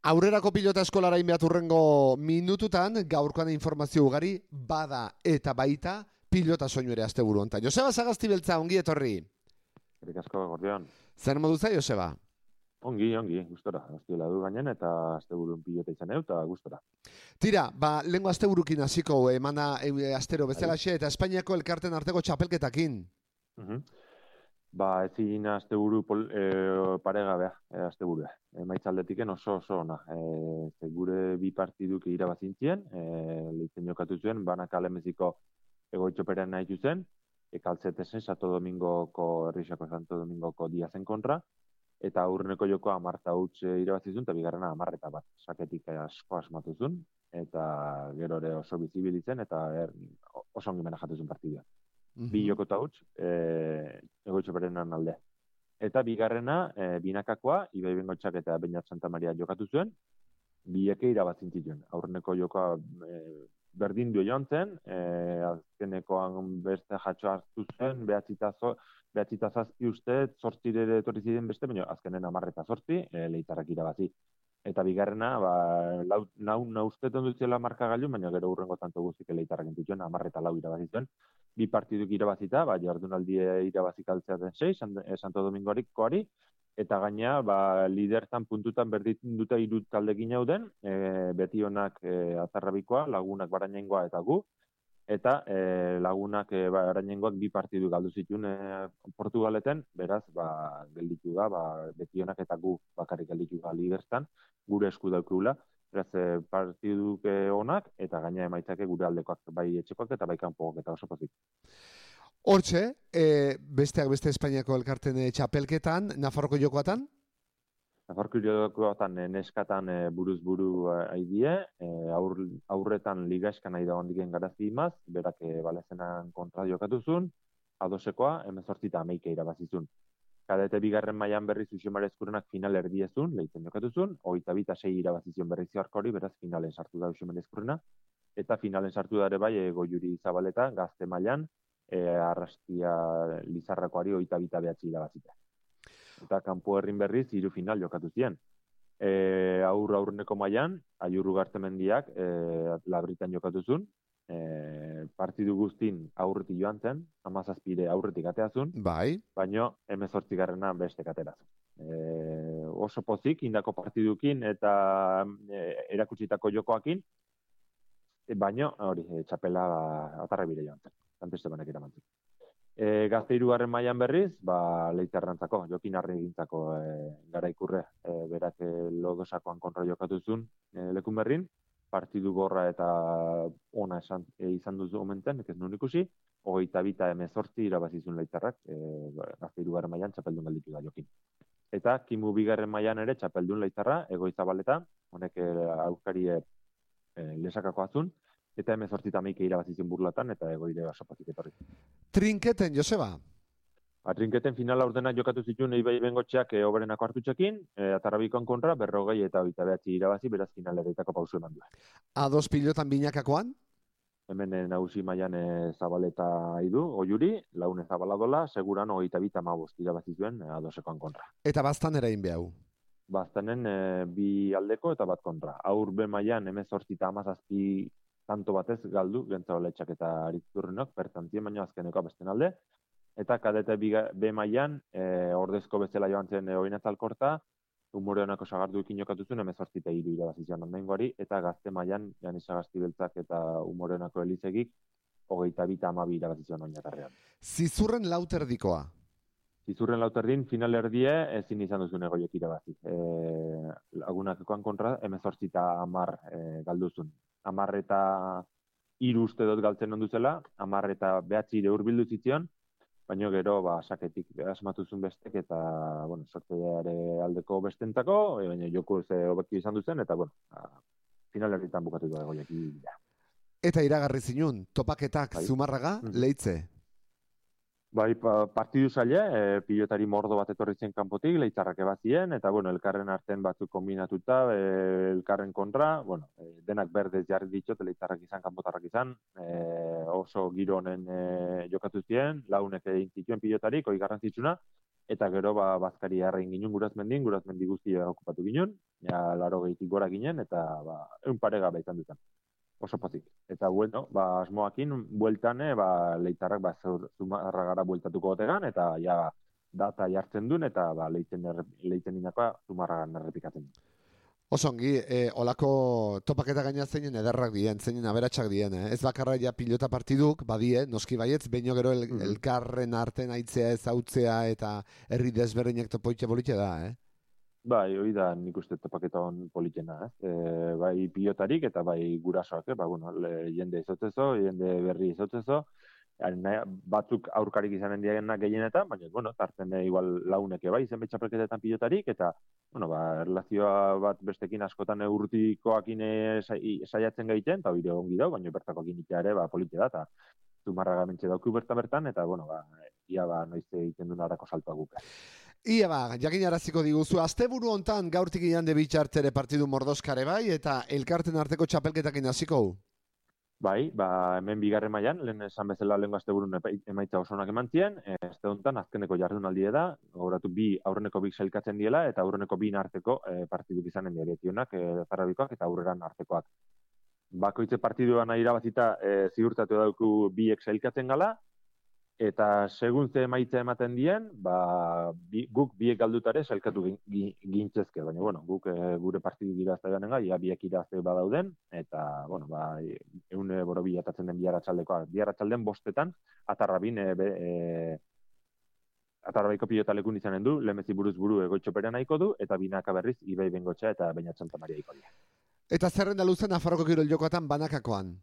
Aurrerako pilota eskolara inbeaturrengo minututan, gaurkoan informazio ugari, bada eta baita pilota soinu ere azte buru Joseba Zagazti beltza, ongi etorri. Erik asko, gordion. Zer modu zai, Joseba? Ongi, ongi, gustora. Azti du gainen eta azte burun pilota izan eta gustora. Tira, ba, lengo azte burukin hasiko emana e, astero bezala xe, eta Espainiako elkarten arteko txapelketakin. Uh Ba, ezin azte buru e, paregabea, e, azte burua. E, oso oso ona. E, gure bi partiduk irabazintzien, e, lehitzen jokatu zuen, banak alemeziko egoitxoperen nahi zen, ekaltzetezen Santo Domingoko, Errixako Santo Domingoko diazen kontra, eta aurreneko joko amarta huts irabazizun, eta bigarrena amarreta bat, saketik asko asmatu zuen, eta gero ere oso bizibilitzen, eta er, oso ongi mena jatu partidua bi joko eta huts, e, egoitxo berenan alde. Eta bigarrena, e, binakakoa, Ibai Bengotxak eta Beinat Santa Maria jokatu zuen, bieke irabatzen zituen. Aurreneko jokoa e, berdin du joan zen, e, azkenekoan beste jatxo hartu zen, behatzitazo, behatzita zazpi uste, ziren beste, baina azkenen amarreta zortzi, e, leitarrak irabazi. Eta bigarrena, ba, lau, nau, nau ustetan dutzela marka gailu, baina gero urrengo tanto guztik leitarrak entituen, amarreta lau irabazi zuen bi partiduk irabazita, ba, jardunaldi irabazik altzea den sei, eh, Santo Domingoarik koari, eta gaina, ba, lidertan puntutan berditzen dute irut talde ginauden, e, beti honak e, azarrabikoa, lagunak barainengoa eta gu, eta e, lagunak e, barainengoak bi partidu galdu zituen e, Portugaleten, beraz, ba, gelditu da, ba, beti honak eta gu bakarrik gelditu da liderstan, gure esku daukula, Beraz, e, partiduk onak, eta gaina emaitzake gure aldekoak bai etxekoak eta bai kanpoak eta oso pozik. Hortxe, e, besteak beste Espainiako elkarten e, txapelketan, Nafarroko jokoatan? Nafarroko jokoatan e, neskatan e, buruz buru haidie, e, aur, aurretan liga eskan nahi da hondiken garazi imaz, berak e, balezenan kontra jokatuzun, adosekoa, emezortzita ameike irabazizun kadete bigarren mailan berri zuxemare eskurenak final erdiezun, lehitzen jokatuzun, oita bita sei irabazizion berri ziarko hori, beraz finalen sartu da zuxemare eskurena, eta finalen sartu dare bai, ego juri zabaleta, gazte mailan, e, arrastia lizarrakoari oita bita behatzi irabazita. Eta kanpo herrin berriz, hiru final jokatu ziren. E, aur aurreneko mailan, aiurru gartemendiak, e, labritan jokatuzun, e, partidu guztin aurretik joan zen, amazazpire aurretik ateazun, bai. baino emezortzi garrena beste katerazun. E, oso pozik, indako partidukin eta e, erakutsitako jokoakin, baino, hori, e, txapela atarra bire joan zen, kanteste banek iramantzen. E, gazte irugarren mailan berriz, ba, leiterrantzako, jokin harri egintzako e, gara ikurre, e, berak e, lodosakoan kontra jokatu zuen e, lekun berrin, partidu gorra eta ona esan e, izan duzu momenten, ez nun ikusi, hogeita bita emezortzi irabazizun leitarrak, e, gazte irugarren maian txapeldun galditu da jokin. Eta kimu bigarren mailan ere txapeldun leitarra, egoitza baleta, honek e, aukari e, e, lesakako azun, eta emezortzi tameike irabazizun burlatan, eta egoire basopatik etorri. Trinketen, Joseba? Atrinketen finala ordena jokatu zituen Ibai Bengotxeak e, oberenako hartutxekin, e, atarrabikon kontra, berrogei eta oita behatzi irabazi, beraz finaleretako pausu eman duen. Ados pilotan binakakoan? Hemen e, nagusi maian e, zabaleta idu, oiuri, laune zabaladola, seguran oita bita mabost irabazi zuen e, adosekoan kontra. Eta bastan ere inbeau? Bastanen e, bi aldeko eta bat kontra. Aur be maian emezortzi eta amazazpi tanto batez galdu, gentzabaletxak eta aritzurrenok, pertantzien baino azkeneko abesten alde, eta kadete B mailan e, ordezko bezala joan zen e, oinatzalkorta, umore honako sagardu ikin jokatu zuen, emezortzi eta iru irabazizian ondaingoari, eta gazte mailan Janisa Gaztibeltzak eta umore honako elizegik, hogeita bita amabi irabazizian oinatarrean. Zizurren lauterdikoa? Zizurren lauterdin, final erdie, ezin izan duzun egoiek irabazi. E, lagunak ekoan kontra, emezortzi eta amar e, galduzun. Amar eta iru uste dut galtzen onduzela, amar eta behatzi ire urbildu zitzion, baina gero ba saketik asmatu zuen bestek eta bueno, sorteare aldeko bestentako, e, baina joko ze hobeki izan duzen eta bueno, ba, finalerritan bukatu da goiak Eta iragarri zinun, topaketak bai. zumarraga, mm leitze? Bai, pa, partidu zaila, e, pilotari mordo bat etorri zen kanpotik, leitzarrak ebazien, eta, bueno, elkarren arten batzuk kombinatuta, e, elkarren kontra, bueno, e, denak berdez jarri ditut, leitzarrak izan, kanpotarrak izan, e, oso gironen e, jokatu ziren, launek egin zituen pilotarik, oi garrantzitsuna, eta gero ba, bazkari harrein ginen gurazmendin, gurazmendi guztia okupatu ginen, ja, laro gehitik gora ginen, eta ba, eun parega izan dutan. Oso pozik. Eta bueno, ba, asmoakin, bueltane, ba, leitarrak ba, zumarra gara bueltatuko gotegan, eta ja, data jartzen duen, eta ba, leiten, leiten inakoa zumarra errepikatzen duen. Osongi, e, olako topaketa gaina zeinen ederrak dien, zeinen aberatsak dien, eh? ez bakarra ja pilota partiduk, badie, noski baietz, baino gero el, mm elkarren arten aitzea ezautzea eta herri desberdinak topoitxe bolitxe da, eh? Bai, hori da nik uste topaketa hon politena, eh? E, bai pilotarik eta bai gurasoak, eh? ba, bueno, le, jende izotzezo, jende berri izotzezo, batzuk aurkarik izanen diagena gehienetan, baina, bueno, tartzen igual launeke bai, zen betxapelketetan pilotarik, eta, bueno, ba, erlazioa bat bestekin askotan urtikoakin saiatzen gaiten, eta bide ongi dau, baina bertako itea ere, ba, polite da, eta zumarra gamentxe dauku bertan bertan, eta, bueno, ba, ia ba, noizte egiten duen arako saltua guke. Ia ba, jakin araziko diguzu, asteburu hontan gaurtik ian de bitxartere partidu mordoskare bai, eta elkarten arteko txapelketakin hasiko Bai, ba, hemen bigarren mailan lehen esan bezala lehen gazte burun emaitza oso onak eman zien, e, ez azkeneko jardunaldi da, gauratu bi aurreneko bik sailkatzen diela, eta aurreneko bi arteko e, partidu bizanen dira, etionak, e, eta aurreran artekoak. Bakoitze partiduan irabazita e, ziurtatu dauku biek sailkatzen gala, eta segun ze emaitza ematen dien, ba, bi, guk biek galdutare salkatu gintzezke, baina bueno, guk e, gure partidu dira ez da ia biek irazte badauden, eta, bueno, ba, eune boro bilatatzen den biara txaldekoa. Bostetan, atarra bin, e, be, e, atarra baiko pilotalekun izanen du, lemezi buruz buru egoitxopera nahiko du, eta binaka berriz, ibai bengotxa eta bainatzen tamaria iko Eta zerrenda luzen Afarroko kirol jokoatan banakakoan?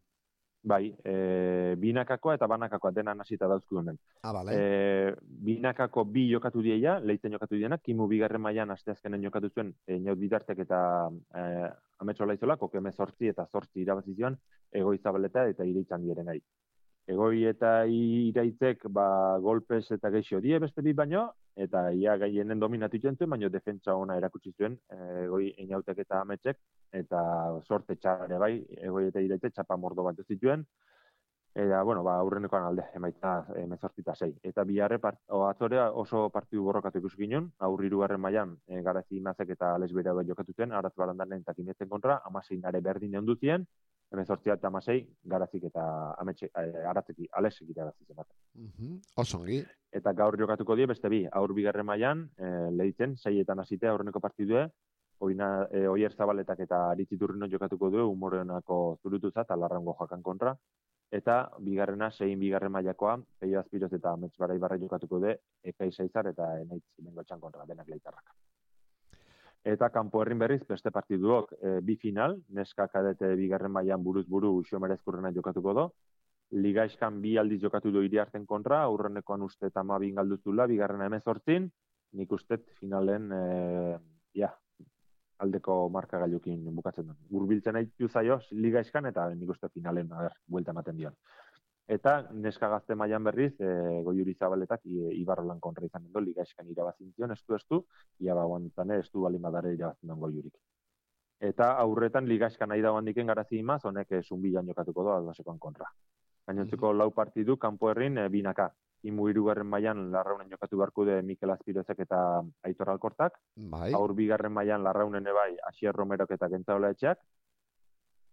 Bai, e, binakakoa eta banakakoa dena hasita dauzku honen. Ah, vale. E, binakako bi jokatu dieia, leiten jokatu diena, kimu bigarren mailan aste azkenen jokatu zuen, e, naut bidartek eta e, ametso laizola, kokeme sortzi eta sortzi irabazizioan, egoi zabaleta eta ireitzan diren nahi. Egoi eta iraitzek, ba, golpes eta geixo die beste bi baino, eta ia gaienen dominatu zuen, baino defentsa ona erakutsi zuen, egoi inautek eta ametsek, eta sorte txare bai, egoi eta irete txapa mordo bat zituen, eta, bueno, ba, aurrenekoan alde, emaitza emezortzita zei. Eta biharre, part, o, atzorea oso partidu borrokatu ikusi ginen, aurriru garren maian, e, garazi imazek eta lesbera bat jokatu zen, aratz balandan eta kimetzen kontra, amasein nare berdin egon duzien, emezortzia eta amasei, garazik eta ametxe, e, aratzeki, alesek irabazi zen bat. Mm -hmm. Eta gaur jokatuko die, beste bi, aur bigarren maian, e, lehitzen, seietan hasite aurreneko partidue, oina e, oier zabaletak eta aritziturrino jokatuko du umoreonako zurutuza eta larrango jakan kontra. Eta bigarrena, zein bigarren mailakoa, peio azpiroz eta amets barai barra jokatuko du, ekai seizar eta enaitz txan kontra, denak leitarrak. Eta kanpo herrin berriz, beste partiduok, e, bi final, neska kadete bigarren mailan buruz buru usio merezkurrena jokatuko do, Ligaiskan bi aldiz jokatu du iriarten kontra, aurrenekoan uste eta mabin galduzula, bigarrena emezortzin, nik uste finalen, e, ja, aldeko marka gailukin bukatzen duen. Urbiltzen nahi zaio liga eskan eta nik uste finalen a ber, buelta ematen dion. Eta neska gazte mailan berriz, e, goiuri zabaletak e, ibarro lan kontra izan du, liga eskan irabazin zion, estu estu, ia ba guantan estu bali madare irabazin duen goiurik. Eta aurretan liga eskan nahi dagoan diken garazi imaz, honek esun bilan jokatuko doa, albasekoan kontra. Gainontzeko mm lau partidu, kanpo herrin, e, binaka imu irugarren mailan larraunen jokatu beharko de Mikel Azpirozek eta Aitor Alkortak. Bai. Aur bigarren mailan larraunen ebai Asier Romerok eta Gentzaola etxeak.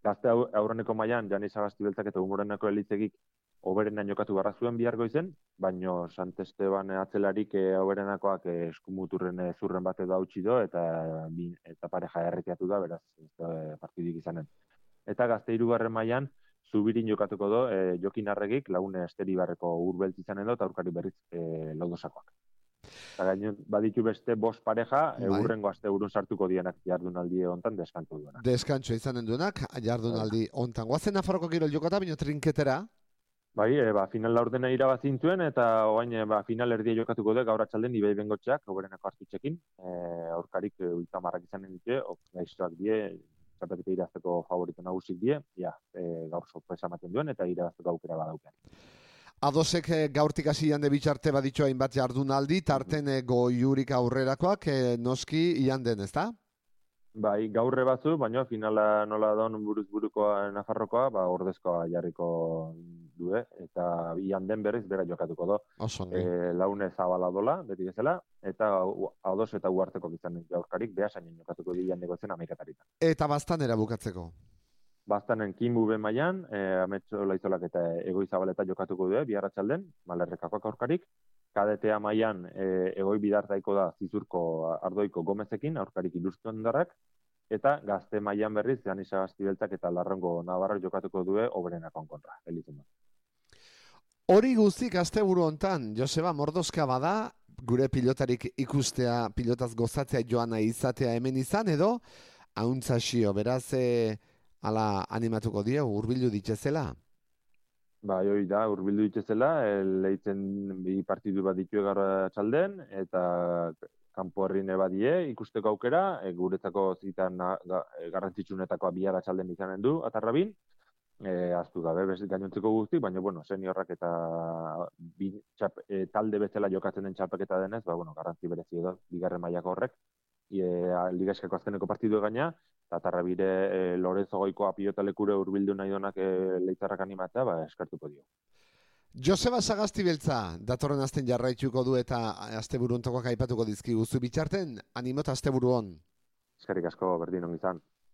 Gazte aurreneko mailan Jani Sagasti beltzak eta umorenako elitzegik oberenan jokatu barra zuen bihar goizen, baino Sant Esteban atzelarik e, oberenakoak e, eskumuturren e, zurren bat edo hautsi do, eta, bin, eta pareja erretiatu da, beraz, e, partidik izanen. Eta gazte irugarren mailan zubirin jokatuko do, e, jokin arregik, lagune esteri barreko urbelt izanen do, eta aurkari berriz e, laudosakoak. Eta gaino, baditu beste bost pareja, bai. urrengo aste urun sartuko dienak jardunaldi hontan deskantu duenak. Deskantxo izanen duenak, jardunaldi hontan. Guazen Nafarroko kirol jokata, baina trinketera? Bai, e, ba, final laurdena irabazintzuen, eta oain, e, ba, final erdia jokatuko du, gaur atxalden, ibai bengotxeak, obereneko hartutxekin, e, aurkarik e, ultamarrak izanen ditu, ok, gaiztoak die, txapelketa irazteko favorito nagusik die, ja, e, gaur sorpresa ematen duen eta irazteko aukera badauken. Adosek e, gaurtik hasi jande bitxarte baditxo hainbat jardunaldi, tarten e, goiurik aurrerakoak e, noski ian den, ezta? Bai, gaurre batzu, baina finala nola don buruz burukoa Nafarrokoa, ba, ordezkoa jarriko du, eta ian den berriz bera jokatuko do. Oso E, laune zabala dola, beti bezala, eta ados eta uarteko izan aurkarik, behasain jokatuko di ian negozien amekatarita. Eta bastanera bukatzeko. Bastanen Kimbu be mailan, eh Ametxo Laizolak eta Egoi Zabaleta jokatuko du, biarratsalden, Malerrekakoak aurkarik. Kadetea mailan eh Egoi Bidartaiko da Zizurko Ardoiko Gomezekin aurkarik Ilustondarrak eta gazte mailan berriz Janisa Gaztibeltzak eta Larrongo Navarra jokatuko du Obrenakon kontra. Elizen. Hori guztik asteburu hontan Joseba Mordoska bada gure pilotarik ikustea, pilotaz gozatzea joan nahi izatea hemen izan edo hauntzasio, beraz e, ala animatuko die hurbildu ditzezela. Ba, hori da, urbildu dituzela, e, lehitzen bi partidu bat ditu egarra txalden, eta kanpo herrine badie, ikusteko aukera, e, guretzako zitan na- ga- e, garrantzitsunetako abiara txalden izanen du, atarrabin, e, aztu gabe, bez gainontzeko guzti, baina, bueno, seniorrak eta bi, txap, e, talde bezala jokatzen den txapeketa denez, ba, bueno, garrantzi berezi edo, bigarren mailako horrek, e, ligaskako azkeneko partidu gaina, eta atarrabire e, Lorenzo Goikoa pilotalekure urbildu nahi donak e, leitzarrak animatzea, ba, eskartuko dio. Joseba Sagasti beltza, datorren azten jarraituko du eta asteburu hontakoak aipatuko dizkiguzu bitxarten, animota asteburu hon. Eskerrik asko, berdin ongi izan.